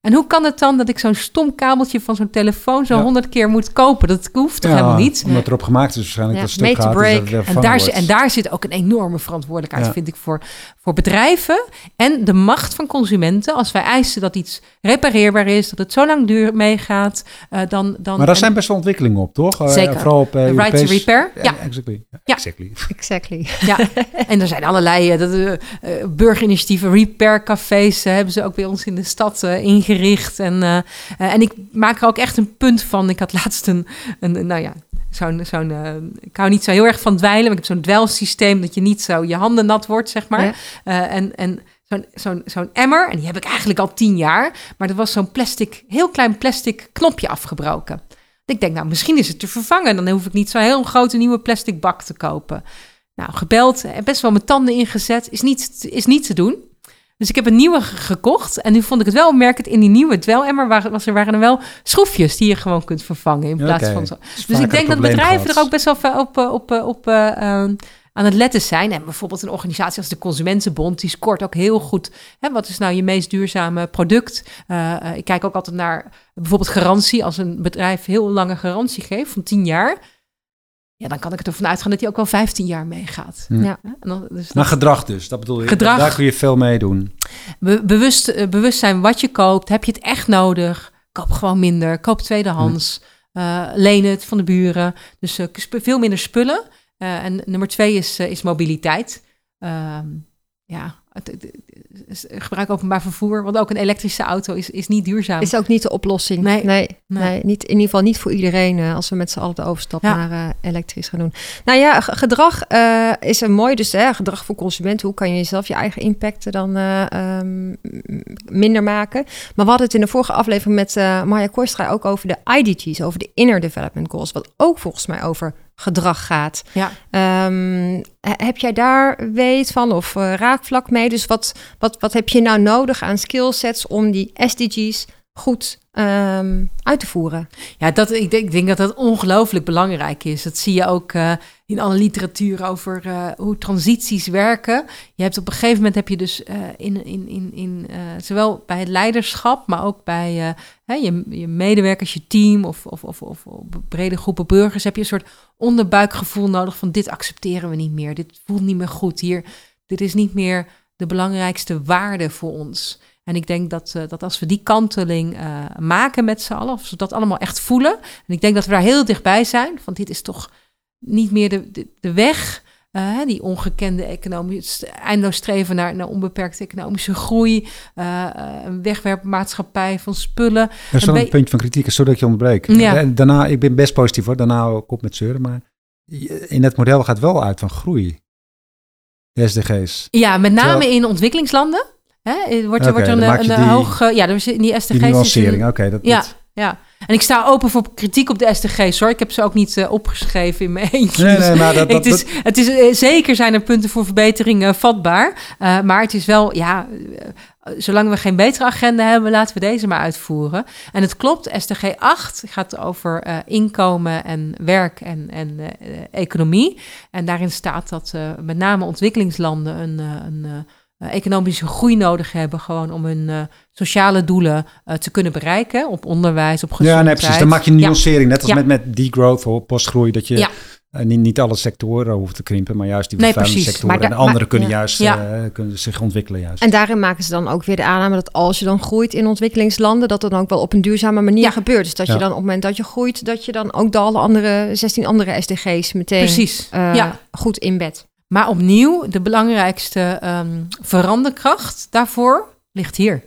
En hoe kan het dan dat ik zo'n stom kabeltje van zo'n telefoon zo Ja. 100 keer moet kopen? Dat hoeft toch Ja, helemaal niet? Omdat erop gemaakt is waarschijnlijk Ja, dat stuk dat weer En daar, en daar zit ook een enorme verantwoordelijkheid, Ja. vind ik, voor, voor bedrijven. En de macht van consumenten. Als wij eisen dat iets repareerbaar is, dat het zo lang duur meegaat, eh, dan... dan Maar daar en- zijn best wel ontwikkelingen op, toch? Eh, Zeker. Vooral op eh, de right to repair. Ja, Exactly. Ja. exactly. Exactly. ja. en er zijn allerlei dat, burgerinitiatieven, repaircafés eh, hebben ze ook bij ons in de stad eh, ingericht. En, eh, eh, en ik maak er ook echt een punt van. Ik had laatst een, een nou ja, zo'n, zo'n eh, ik hou niet zo heel erg van dweilen, maar ik heb zo'n dwelsysteem dat je niet zo je handen nat wordt, zeg maar. Ja. En en zo'n, zo'n, zo'n emmer, en die heb ik eigenlijk al tien jaar, maar er was zo'n plastic, heel klein plastic knopje afgebroken. Ik denk, nou, misschien is het te vervangen. Dan hoef ik niet zo'n heel grote nieuwe plastic bak te kopen. Nou, gebeld en best wel mijn tanden ingezet. Is niet, is niet te doen. Dus ik heb een nieuwe ge- gekocht. En nu vond ik het wel opmerkend. In die nieuwe dwelemmer waren, er, waren er wel schroefjes die je gewoon kunt vervangen. In plaats van zo. Dus ik denk dat bedrijven gehad. er ook best wel op, eh, op, eh, op eh, eh, aan het letten zijn. En bijvoorbeeld een organisatie als de Consumentenbond, die scoort ook heel goed. Hè, wat is nou je meest duurzame product? Ik kijk ook altijd naar bijvoorbeeld garantie. Als een bedrijf heel lange garantie geeft van 10 jaar. Ja, dan kan ik ervan uitgaan dat die ook wel 15 jaar meegaat. Hm. Ja. Hè, En dan, dus Maar gedrag dus, dat bedoel je? Gedrag. Daar kun je veel mee doen. Be- bewust, eh, bewust zijn wat je koopt. Heb je het echt nodig? Koop gewoon minder. Koop tweedehands. Eh leen het van de buren. Dus eh, veel minder spullen. Eh, en nummer twee is, is mobiliteit. Ehm, ja, het, het- het- gebruik openbaar vervoer. Want ook een elektrische auto is, is niet duurzaam. Is ook niet de oplossing. Nee. nee, Nee. nee, niet, in ieder geval niet voor iedereen eh, als we met z'n allen de overstap Ja. naar eh, elektrisch gaan doen. Nou ja, ge- gedrag eh, is een mooi, dus hè, gedrag voor consumenten. Hoe kan je jezelf je eigen impacten dan eh, ehm, minder maken? Maar we hadden het in de vorige aflevering met Marja Kooistra ook over de IDG's, over de Inner Development Goals, wat ook volgens mij over gedrag gaat. Ja. Ehm, he- heb jij daar weet van of eh, raakvlak mee? Dus wat, wat, wat heb je nou nodig aan skillsets om die SDG's goed ehm, uit te voeren? Ja, dat, ik, denk, ik denk dat dat ongelooflijk belangrijk is. Dat zie je ook eh, in alle literatuur over eh, hoe transities werken. Je hebt op een gegeven moment heb je dus eh, in, in, in, in zowel bij het leiderschap, maar ook bij hè, je, je medewerkers, je team of, of, of, of brede groepen burgers, heb je een soort onderbuikgevoel nodig van dit accepteren we niet meer. Dit voelt niet meer goed hier. Dit is niet meer de belangrijkste waarde voor ons. En ik denk dat, eh, dat als we die kanteling eh, maken met z'n allen, of we dat allemaal echt voelen. En ik denk dat we daar heel dichtbij zijn. Van dit is toch niet meer de, de, de weg. eh, die ongekende economische, eindeloos streven naar, naar onbeperkte economische groei. een wegwerpmaatschappij van spullen. Er is wel Een puntje van kritiek, zodat ik je. Ja. En daarna, ik ben best positief hoor, daarna ook op met zeuren, maar in het model gaat wel uit van groei. SDG's. Ja, met name Terwijl- in ontwikkelingslanden. Hè, wordt er, Oké, wordt er een, een, die- hoog... eh, ja, dus in die SDG's Die is een- oké. dat, Ja, dat- ja. En ik sta open voor kritiek op de SDG's, hoor. Ik heb ze ook niet eh, opgeschreven in mijn eentje. Nee, nee, maar dat, dat, het is, het is, eh, zeker zijn er punten voor verbetering eh, vatbaar. Eh, maar het is wel, ja, eh, zolang we geen betere agenda hebben, laten we deze maar uitvoeren. En het klopt, SDG 8 gaat over eh, inkomen en werk en, en eh, eh, economie. En daarin staat dat eh, met name ontwikkelingslanden een, eh, een, eh, eh, economische groei nodig hebben, gewoon om hun eh, sociale doelen eh, te kunnen bereiken. Op onderwijs, op gezondheid. Ja, nee, precies. Dan maak je een Ja. nuancering. Net als Ja. met, met degrowth of postgroei. Dat je Ja. eh, niet, niet alle sectoren hoeft te krimpen, maar juist die vervuilende sectoren. Maar en andere maar- kunnen ja. juist Ja. eh, kunnen zich ontwikkelen juist. En daarin maken ze dan ook weer de aanname dat als je dan groeit in ontwikkelingslanden, dat dat dan ook wel op een duurzame manier Ja. gebeurt. Dus dat Ja. je dan op het moment dat je groeit, dat je dan ook de alle andere 16 andere SDG's meteen eh, goed inbedt. Maar opnieuw, de belangrijkste ehm, veranderkracht daarvoor ligt hier.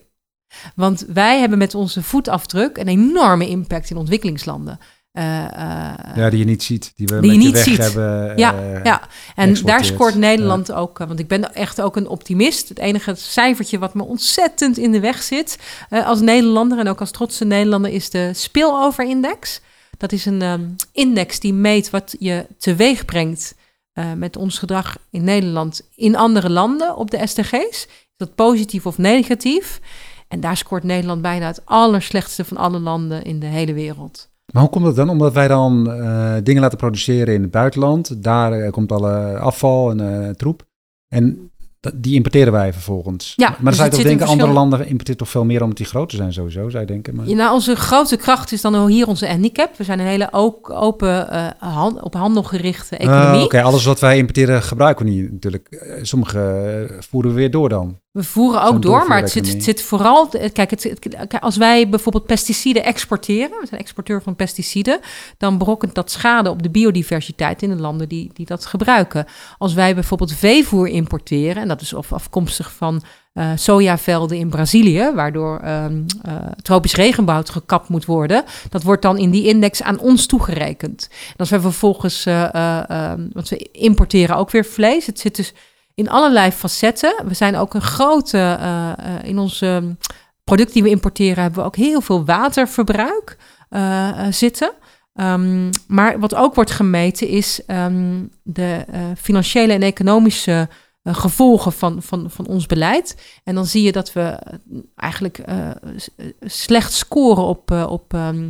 Want wij hebben met onze voetafdruk een enorme impact in ontwikkelingslanden. Eh, eh, ja, die je niet ziet. Die we Die je met niet weg ziet. hebben. Ja, eh, ja, en daar scoort Nederland ook. Want ik ben echt ook een optimist. Het enige cijfertje wat me ontzettend in de weg zit als Nederlander en ook als trotse Nederlander is de spillover-index. Dat is een ehm, index die meet wat je teweeg brengt eh, met ons gedrag in Nederland in andere landen op de SDG's. Is dat positief of negatief? En daar scoort Nederland bijna het allerslechtste van alle landen in de hele wereld. Maar hoe komt dat dan? Omdat wij dan eh, dingen laten produceren in het buitenland. Daar eh, komt alle afval en troep. En die importeren wij vervolgens. Ja, maar dan dus zou je het toch denken, andere landen importeren toch veel meer omdat die groter zijn sowieso, zou je denken. Maar... Ja, nou, onze grote kracht is dan hier onze handicap. We zijn een hele ook open, eh, han- op handel gerichte economie. Ah, Oké, alles wat wij importeren gebruiken we niet natuurlijk. Eh, Sommige eh, voeren we weer door dan. We voeren ook door, maar het zit, zit vooral... Kijk, het, als wij bijvoorbeeld pesticiden exporteren... we zijn exporteur van pesticiden... dan berokkent dat schade op de biodiversiteit in de landen die, die dat gebruiken. Als wij bijvoorbeeld veevoer importeren... en dat is of afkomstig van eh, sojavelden in Brazilië... waardoor ehm, eh, tropisch regenwoud gekapt moet worden... dat wordt dan in die index aan ons toegerekend. En als wij vervolgens... eh, ehm, want we importeren ook weer vlees. Het zit dus in allerlei facetten. We zijn ook een grote, eh, eh, in onze producten die we importeren, hebben we ook heel veel waterverbruik eh, zitten. Ehm, maar wat ook wordt gemeten is ehm, de financiële en economische gevolgen van, van, van ons beleid. En dan zie je dat we eigenlijk slecht scoren op, op ehm,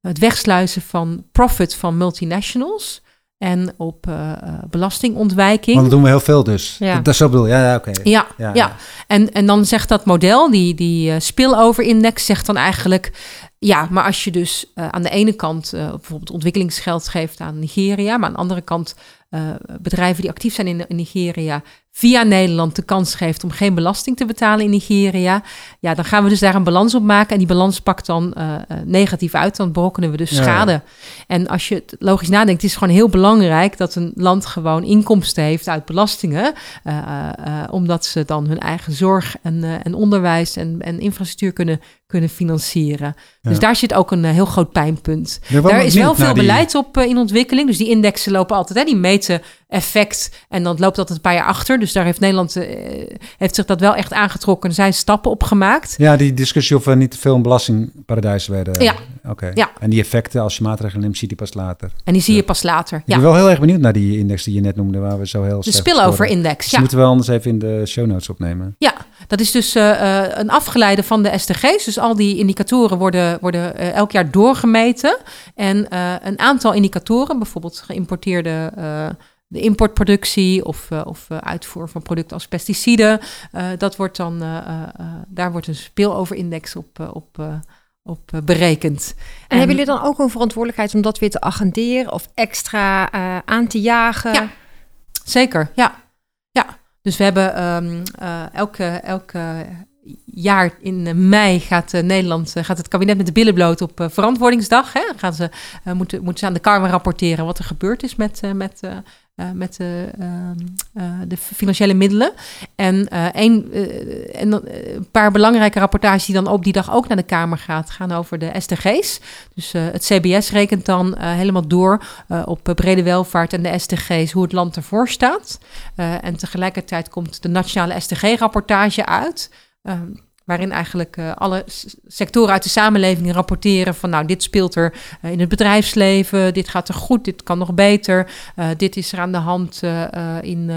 het wegsluizen van profit van multinationals. En op eh, eh, belastingontwijking. Want dat doen we heel veel dus. Ja. Dat, is zo bedoel Ja, ja oké. Ja, Ja, ja, En, en dan zegt dat model, die, die uh, spillover-index, zegt dan eigenlijk... ja, maar als je dus uh, aan de ene kant bijvoorbeeld ontwikkelingsgeld geeft aan Nigeria... maar aan de andere kant uh, bedrijven die actief zijn in, in, Nigeria... via Nederland de kans geeft om geen belasting te betalen in Nigeria... ja, dan gaan we dus daar een balans op maken... en die balans pakt dan uh, negatief uit, dan berokkenen we dus Ja, schade. En als je het logisch nadenkt, het is gewoon heel belangrijk... dat een land gewoon inkomsten heeft uit belastingen... Uh, omdat ze dan hun eigen zorg en, en onderwijs en, en infrastructuur kunnen, kunnen financieren. Ja. Dus daar zit ook een heel groot pijnpunt. Ja, daar is wel veel die... beleid op in ontwikkeling. Dus die indexen lopen altijd, hè, die meten effect en dan loopt dat een paar jaar achter. Dus daar heeft Nederland heeft zich dat wel echt aangetrokken. Er zijn stappen op gemaakt. Ja, die discussie of we niet te veel een belastingparadijs werden. Ja. Oké. Okay. Ja. En die effecten, als je maatregelen neemt, zie je die pas later. En die zie je pas later. Ik ben wel heel erg benieuwd naar die index die je net noemde, waar we zo heel De spillover-index, dus ja. moeten we anders even in de show notes opnemen. Ja, dat is dus uh, uh, een afgeleide van de SDG's. Dus al die indicatoren worden, worden uh, elk jaar doorgemeten. En een aantal indicatoren, bijvoorbeeld geïmporteerde de importproductie of, of uitvoer van producten als pesticiden. Dat wordt dan, daar wordt een spillover-index op, op, op berekend. En, en, hebben jullie dan ook een verantwoordelijkheid om dat weer te agenderen of extra aan te jagen? Ja, zeker. Ja. Dus we hebben um, elke, elke jaar in mei gaat uh, Nederland, gaat het kabinet met de billen bloot op verantwoordingsdag. Hè? Gaan ze, moeten, moeten ze aan de Kamer rapporteren wat er gebeurd is met, met, met ehm, de financiële middelen. En, een, en een paar belangrijke rapportages die dan op die dag ook naar de Kamer gaat, gaan over de SDG's. Dus het CBS rekent dan helemaal door op brede welvaart en de SDG's hoe het land ervoor staat. en tegelijkertijd komt de nationale SDG-rapportage uit. Um, waarin eigenlijk uh, alle sectoren uit de samenleving rapporteren van nou, dit speelt er uh, in het bedrijfsleven, dit gaat er goed, dit kan nog beter, uh, dit is er aan de hand in,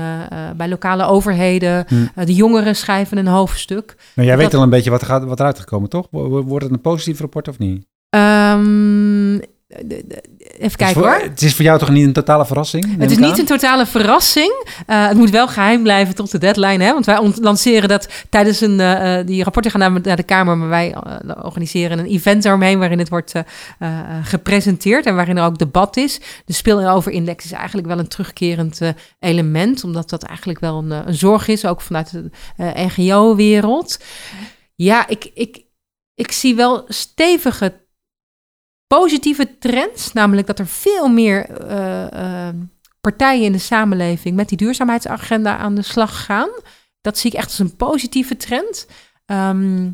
bij lokale overheden. Hmm. de jongeren schrijven een hoofdstuk. Nou, jij dat, weet al een beetje wat, er gaat, wat eruit gekomen, toch? Wordt het een positief rapport of niet? Um, de- de- even kijken voor- hoor. Het is voor jou toch niet een totale verrassing? Het is niet aan? een totale verrassing. Eh, het moet wel geheim blijven tot de deadline. Hè? Want wij lanceren dat tijdens een... eh, die rapporten gaan naar, naar de Kamer, maar wij organiseren een event daaromheen... waarin het wordt gepresenteerd en waarin er ook debat is. De spilloverindex is eigenlijk wel een terugkerend element... omdat dat eigenlijk wel een, een zorg is, ook vanuit de NGO-wereld. Ja, ik, ik, ik zie wel stevige positieve trends, namelijk dat er veel meer eh, eh, partijen in de samenleving met die duurzaamheidsagenda aan de slag gaan. Dat zie ik echt als een positieve trend. Ehm,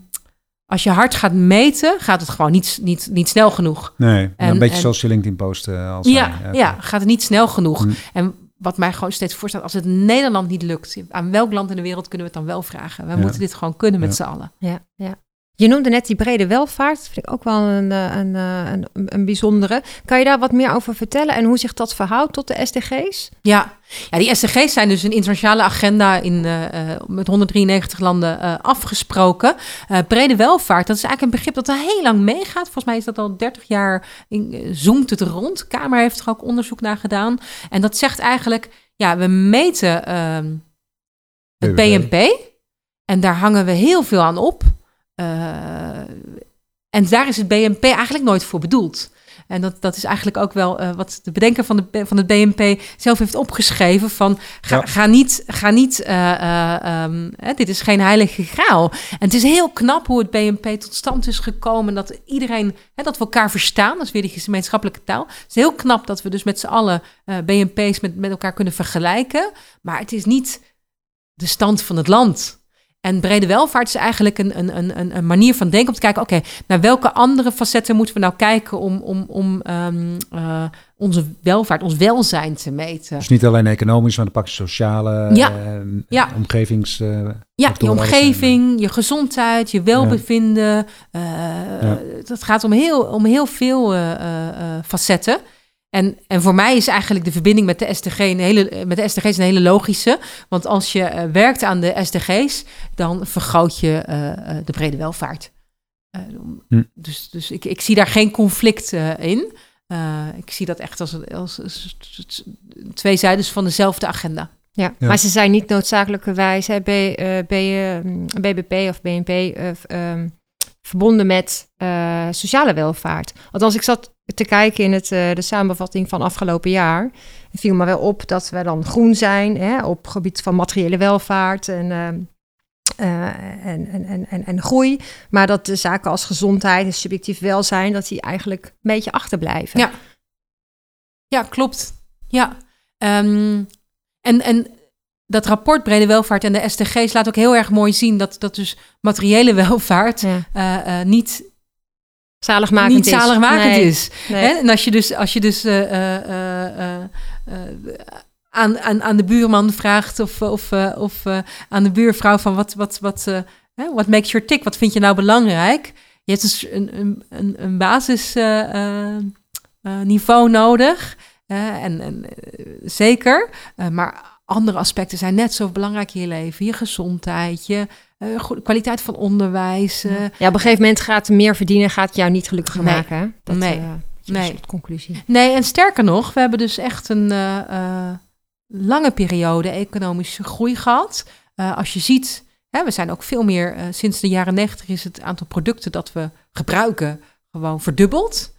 als je hard gaat meten, gaat het gewoon niet, niet, niet snel genoeg. Nee, En- een beetje en- zoals je LinkedIn post eh, als Ja, hij, ja, gaat het niet snel genoeg. Mm. En wat mij gewoon steeds voorstelt, als het Nederland niet lukt, aan welk land in de wereld kunnen we het dan wel vragen? We Ja. moeten dit gewoon kunnen met Ja. z'n allen. Ja, ja. Je noemde net die brede welvaart. Dat vind ik ook wel een, eh, een, eh, een, een bijzondere. Kan je daar wat meer over vertellen en hoe zich dat verhoudt tot de SDG's? Ja. ja, die SDG's zijn dus een internationale agenda in, eh, eh, met 193 landen eh, afgesproken. Eh, brede welvaart, dat is eigenlijk een begrip dat al heel lang meegaat. Volgens mij is dat al 30 jaar, in, zoomt het rond. De Kamer heeft er ook onderzoek naar gedaan. En dat zegt eigenlijk, ja, we meten ehm, het BBP. BNP. En daar hangen we heel veel aan op. Eh, en daar is het BNP eigenlijk nooit voor bedoeld. En dat, dat is eigenlijk ook wel eh, wat de bedenker van, de, van het BNP zelf heeft opgeschreven. Van ga, Ja. ga niet, ga niet eh, eh, ehm, hè, dit is geen heilige graal. En het is heel knap hoe het BNP tot stand is gekomen. Dat iedereen, hè, dat we elkaar verstaan. Dat is weer die gemeenschappelijke taal. Het is heel knap dat we dus met z'n allen BNP's met, met elkaar kunnen vergelijken. Maar het is niet de stand van het land. En brede welvaart is eigenlijk een, een, een- een, manier van denken om te kijken, oké, naar welke andere facetten moeten we nou kijken om, om, om ehm, eh, onze welvaart, ons welzijn te meten. Dus niet alleen economisch, maar dan pak je sociale, Ja. eh, Ja. omgevings... eh, Ja, je omgeving, je gezondheid, je welbevinden. eh, Ja. Dat gaat om heel, om heel veel eh, eh, eh, facetten. En, en voor mij is eigenlijk de verbinding met de SDG een hele, met de SDG's een hele logische. Want als je eh, werkt aan de SDG's, dan vergroot je eh, eh, de brede welvaart. Eh, Hm. Dus, dus ik, ik zie daar geen conflict eh, in. Eh, ik zie dat echt als, als, als twee zijdes van dezelfde agenda. Ja, Ja. maar ze zijn niet noodzakelijkerwijs hè, B, B, BBP of BNP verbonden met eh, sociale welvaart. Althans, ik zat te kijken in het, eh, de samenvatting van afgelopen jaar. Viel me wel op dat we dan groen zijn hè, op gebied van materiële welvaart en, ehm, eh, en, en, en, en, en groei. Maar dat de zaken als gezondheid en subjectief welzijn, dat die eigenlijk een beetje achterblijven. Ja. Ja, klopt. Ja. Ehm, en, en dat rapport Brede Welvaart en de SDG's laat ook heel erg mooi zien dat, dat dus materiële welvaart Ja. eh, eh, niet, Zaligmakend niet is. zaligmakend Nee, is. nee. Hè? En als je dus, als je dus eh, aan, aan, aan de buurman vraagt of, of, of aan de buurvrouw van wat, wat, wat, what makes your tick? Wat vind je nou belangrijk? Je hebt dus een, een, een, basisniveau nodig. en, en zeker. Maar andere aspecten zijn net zo belangrijk in je leven. Je gezondheid, je eh, kwaliteit van onderwijs. eh, Ja, op een gegeven moment gaat meer verdienen, gaat jou niet gelukkiger Nee. maken. Hè? Dat, Nee. eh, Nee. conclusie. Nee, en sterker nog, we hebben dus echt een lange periode economische groei gehad. Eh, als je ziet, hè, we zijn ook veel meer, sinds de jaren negentig is het aantal producten dat we gebruiken gewoon verdubbeld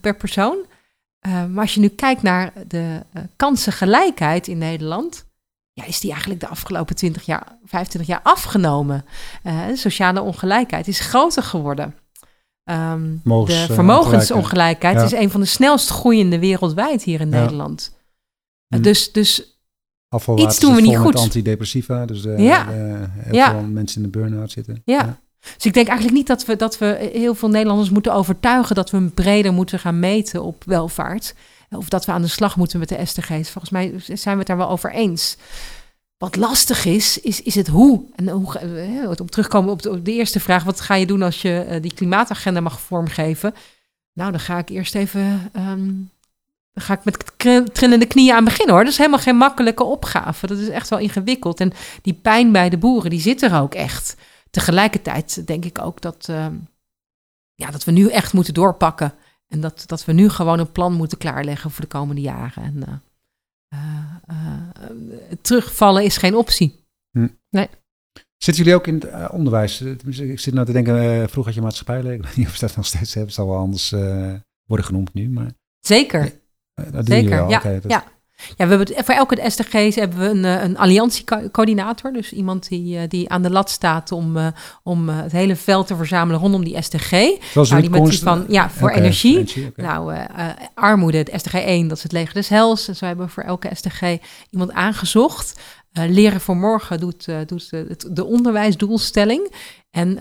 per persoon. Eh, maar als je nu kijkt naar de eh, kansengelijkheid in Nederland, ja, is die eigenlijk de afgelopen 20 jaar, 25 jaar afgenomen. Eh, de sociale ongelijkheid is groter geworden. Ehm, de vermogensongelijkheid Ja. is een van de snelst groeiende wereldwijd hier in Ja. Nederland. Hm. Dus, dus Iets doen we niet goed. antidepressiva, dus Ja. heel Ja. veel mensen in de burn-out zitten. Ja. Dus ik denk eigenlijk niet dat we, dat we heel veel Nederlanders moeten overtuigen dat we breder moeten gaan meten op welvaart. Of dat we aan de slag moeten met de SDG's. Volgens mij zijn we het daar wel over eens. Wat lastig is, is, is het hoe. En hoe, om terugkomen op de, op de eerste vraag, wat ga je doen als je eh, die klimaatagenda mag vormgeven? Nou, dan ga ik eerst even. ehm, dan ga ik met trillende knieën aan beginnen hoor. Dat is helemaal geen makkelijke opgave. Dat is echt wel ingewikkeld. En die pijn bij de boeren, die zit er ook echt. Tegelijkertijd denk ik ook dat, ehm, ja, dat we nu echt moeten doorpakken. En dat, dat we nu gewoon een plan moeten klaarleggen voor de komende jaren. En uh, terugvallen is geen optie. Hm. Nee. Zitten jullie ook in het onderwijs? Ik zit nou te denken, vroeger had je maatschappijleer. Ik weet niet of dat nog steeds hebben. Het zal wel anders worden genoemd nu. Maar... Zeker. dat Zeker, ja. ja. Ja, we hebben voor elke SDG's hebben we een, eh, een alliantiecoördinator. Dus iemand die, eh, die aan de lat staat om, uh, om het hele veld te verzamelen rondom die SDG. Zoals nou, die met van ja, voor energie. Nou, armoede, het SDG 1, dat is het leger des hels. En zo hebben we voor elke SDG iemand aangezocht. Leren voor morgen doet, doet de onderwijsdoelstelling. En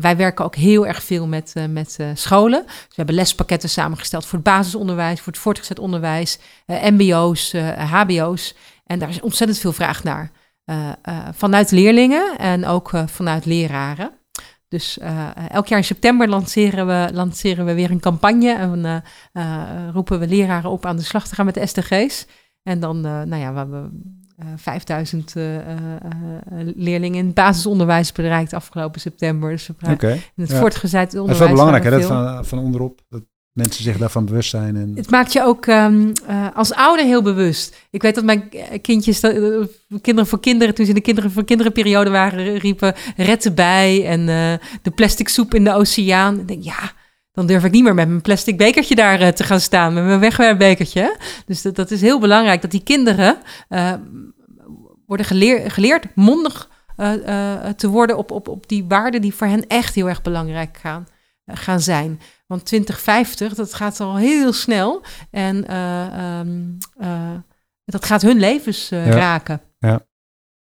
wij werken ook heel erg veel met, met scholen. Dus we hebben lespakketten samengesteld voor het basisonderwijs, voor het voortgezet onderwijs, MBO's, HBO's. En daar is ontzettend veel vraag naar. vanuit leerlingen en ook vanuit leraren. Dus elk jaar in september lanceren we, lanceren we weer een campagne. En roepen we leraren op aan de slag te gaan met de SDG's. En dan, nou ja, we, 5000 uh, uh, leerlingen in het basisonderwijs bereikt afgelopen september. Dus okay, in het ja. voortgezet onderwijs. Dat is wel belangrijk, hè, dat van, van onderop. Dat mensen zich daarvan bewust zijn. En... Het maakt je ook um, uh, als ouder heel bewust. Ik weet dat mijn kindjes, kinderen voor kinderen, toen ze in de kinderen voor kinderen periode waren, riepen red bij en de plastic soep in de oceaan. Ik denk, ja, dan durf ik niet meer met mijn plastic bekertje daar uh, te gaan staan, met mijn wegwerpbekertje. Dus dat, dat is heel belangrijk dat die kinderen uh, worden geleer, geleerd mondig uh, te worden op, op, op die waarden die voor hen echt heel erg belangrijk gaan, gaan zijn. Want 2050, dat gaat al heel snel en um, dat gaat hun levens ja. raken. Ja.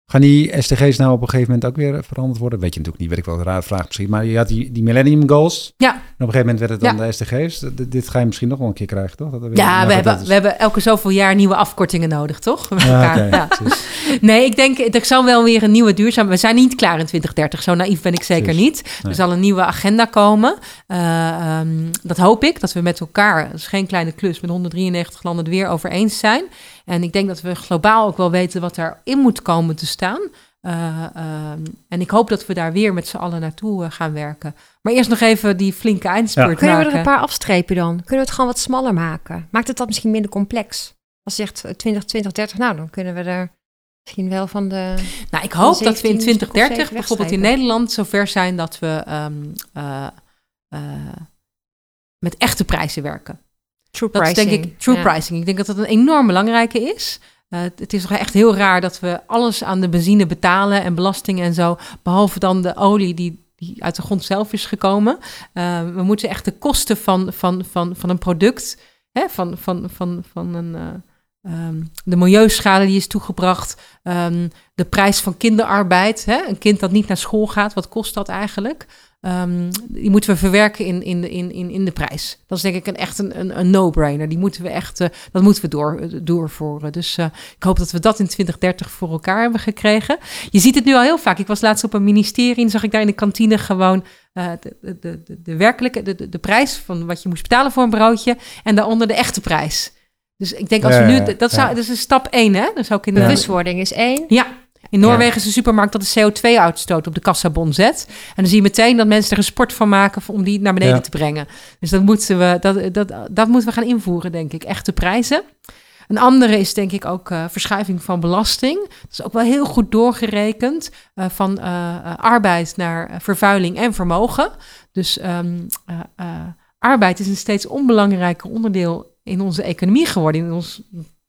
Gaan die SDG's nou op een gegeven moment ook weer veranderd worden? Weet je natuurlijk niet, weet ik wel, een rare vraag misschien. Maar je had die, die Millennium Goals. Ja. En op een gegeven moment werd het dan de SDG's. dit ga je misschien nog wel een keer krijgen, toch? Dat ja, we, hebben, we hebben elke zoveel jaar nieuwe afkortingen nodig, toch? Ja, ja. Nee, ik denk, er zal wel weer een nieuwe duurzaam... We zijn niet klaar in 2030, zo naïef ben ik zeker niet. Er zal een nieuwe agenda komen. Uh, um, dat hoop ik, dat we met elkaar, dat is geen kleine klus... met 193 landen het weer over eens zijn... En ik denk dat we globaal ook wel weten wat erin moet komen te staan. Uh, uh, en ik hoop dat we daar weer met z'n allen naartoe uh, gaan werken. Maar eerst nog even die flinke eindspurt ja. Kunnen we er een paar afstrepen dan? Kunnen we het gewoon wat smaller maken? Maakt het dat misschien minder complex? Als je zegt 20, 20, 30, nou dan kunnen we er misschien wel van de... Nou, ik hoop dat we in 2030 bijvoorbeeld in Nederland zover zijn dat we um, met echte prijzen werken. True dat pricing. is denk ik true pricing. Ik denk dat dat een enorm belangrijke is. Uh, het is toch echt heel raar dat we alles aan de benzine betalen en belastingen en zo, behalve dan de olie die, die uit de grond zelf is gekomen. Uh, we moeten echt de kosten van, van, van, van een product, hè, van, van, van, van een, uh, um, de milieuschade die is toegebracht, um, de prijs van kinderarbeid, hè, een kind dat niet naar school gaat, wat kost dat eigenlijk? Um, die moeten we verwerken in, in, in, in, in de prijs. Dat is denk ik een, echt een, een, een no-brainer. Die moeten we echt, uh, dat moeten we door, doorvoeren. Dus uh, ik hoop dat we dat in 2030 voor elkaar hebben gekregen. Je ziet het nu al heel vaak. Ik was laatst op een ministerie en zag ik daar in de kantine gewoon uh, de, de, de, de, werkelijke, de, de, de prijs van wat je moest betalen voor een broodje. En daaronder de echte prijs. Dus ik denk als we nu, dat, zou, dat is stap één, hè? Dan zou ik in de bewustwording is één. Ja, in Noorwegen ja. is de supermarkt dat de CO2-uitstoot op de kassabon zet. En dan zie je meteen dat mensen er een sport van maken om die naar beneden ja. te brengen. Dus dat moeten, we, dat, dat, dat moeten we gaan invoeren, denk ik. Echte prijzen. Een andere is denk ik ook uh, verschuiving van belasting. Dat is ook wel heel goed doorgerekend uh, van uh, arbeid naar vervuiling en vermogen. Dus um, arbeid is een steeds onbelangrijker onderdeel in onze economie geworden, in ons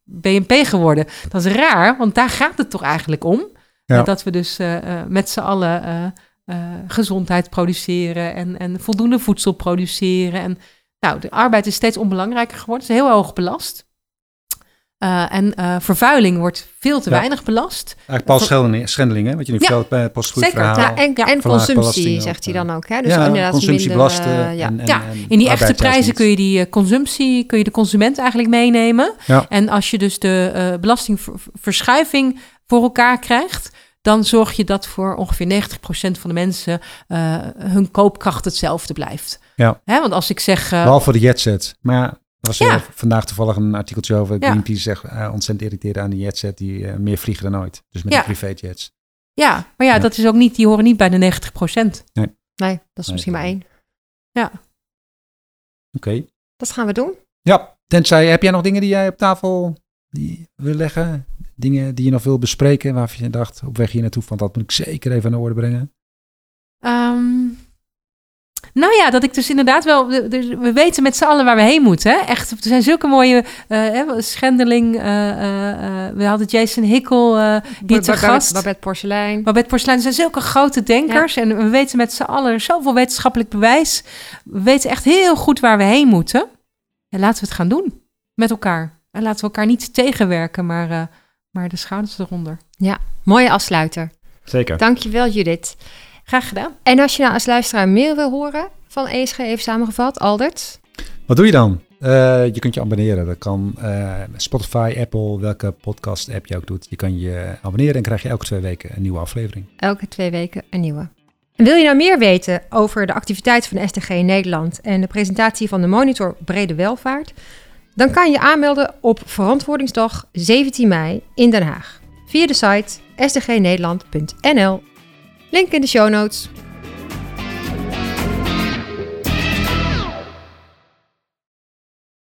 BNP geworden. Dat is raar, want daar gaat het toch eigenlijk om. Ja. Dat we dus uh, uh, met z'n allen uh, gezondheid produceren en, en voldoende voedsel produceren. En nou, de arbeid is steeds onbelangrijker geworden. Het is heel hoog belast. Uh, en uh, vervuiling wordt veel te ja. weinig belast. Eigenlijk Paul Schendeling, Schendeling hè? wat je nu ja. vertelt bij het postgoed verhaal. Ja, en, en consumptie, zegt hij dan ook. Hè? Dus ja, inderdaad consumptie minder, belasten. Uh, ja. En, en, ja. in die echte prijzen kun je die consumptie, kun je de consument eigenlijk meenemen. Ja. En als je dus de belastingverschuiving voor elkaar krijgt, dan zorg je dat voor ongeveer 90% van de mensen uh, hun koopkracht hetzelfde blijft. Ja. Hè, want als ik zeg... Uh, Behalve voor de jetset. Maar er was ja. vandaag toevallig een artikeltje over Greenpeace zegt uh, ontzettend irriteerde aan die jetset die uh, meer vliegen dan ooit. Dus met ja. de privéjets. Ja, maar ja, ja, dat is ook niet, die horen niet bij de 90% Nee. Nee, dat is nee, misschien maar één. Ja. Oké. Okay. Dat gaan we doen. Ja, tenzij, heb jij nog dingen die jij op tafel die wil leggen? Dingen die je nog wil bespreken, waarvan je dacht op weg hier naartoe van dat moet ik zeker even aan de orde brengen? Ehm, nou ja, dat ik dus inderdaad wel. We, we- we weten met z'n allen waar we heen moeten. Hè? Echt, er zijn zulke mooie. eh, hè, Schendeling. eh, eh, eh, we hadden Jason Hickel eh, hier te Babette- gast. Babette Porselein. Babette Porselein, er zijn zulke grote denkers. En we weten met z'n allen zoveel wetenschappelijk bewijs. We weten echt heel goed waar we heen moeten. En laten we het gaan doen. Met elkaar. En laten we elkaar niet tegenwerken, maar, eh, maar de schouders eronder. Mooie afsluiter. Zeker. Dankjewel Judith. Graag gedaan. En als je nou als luisteraar meer wil horen van ESG even samengevat, Aldert. Wat doe je dan? Eh, je kunt je abonneren. Dat kan eh, Spotify, Apple, welke podcast app je ook doet. Je kan je abonneren en krijg je elke twee weken een nieuwe aflevering. Elke twee weken een nieuwe. En wil je nou meer weten over de activiteiten van SDG in Nederland en de presentatie van de monitor Brede Welvaart? Dan kan je aanmelden op Verantwoordingsdag 17 mei in Den Haag via de site sdgnederland.nl. Link in de show notes.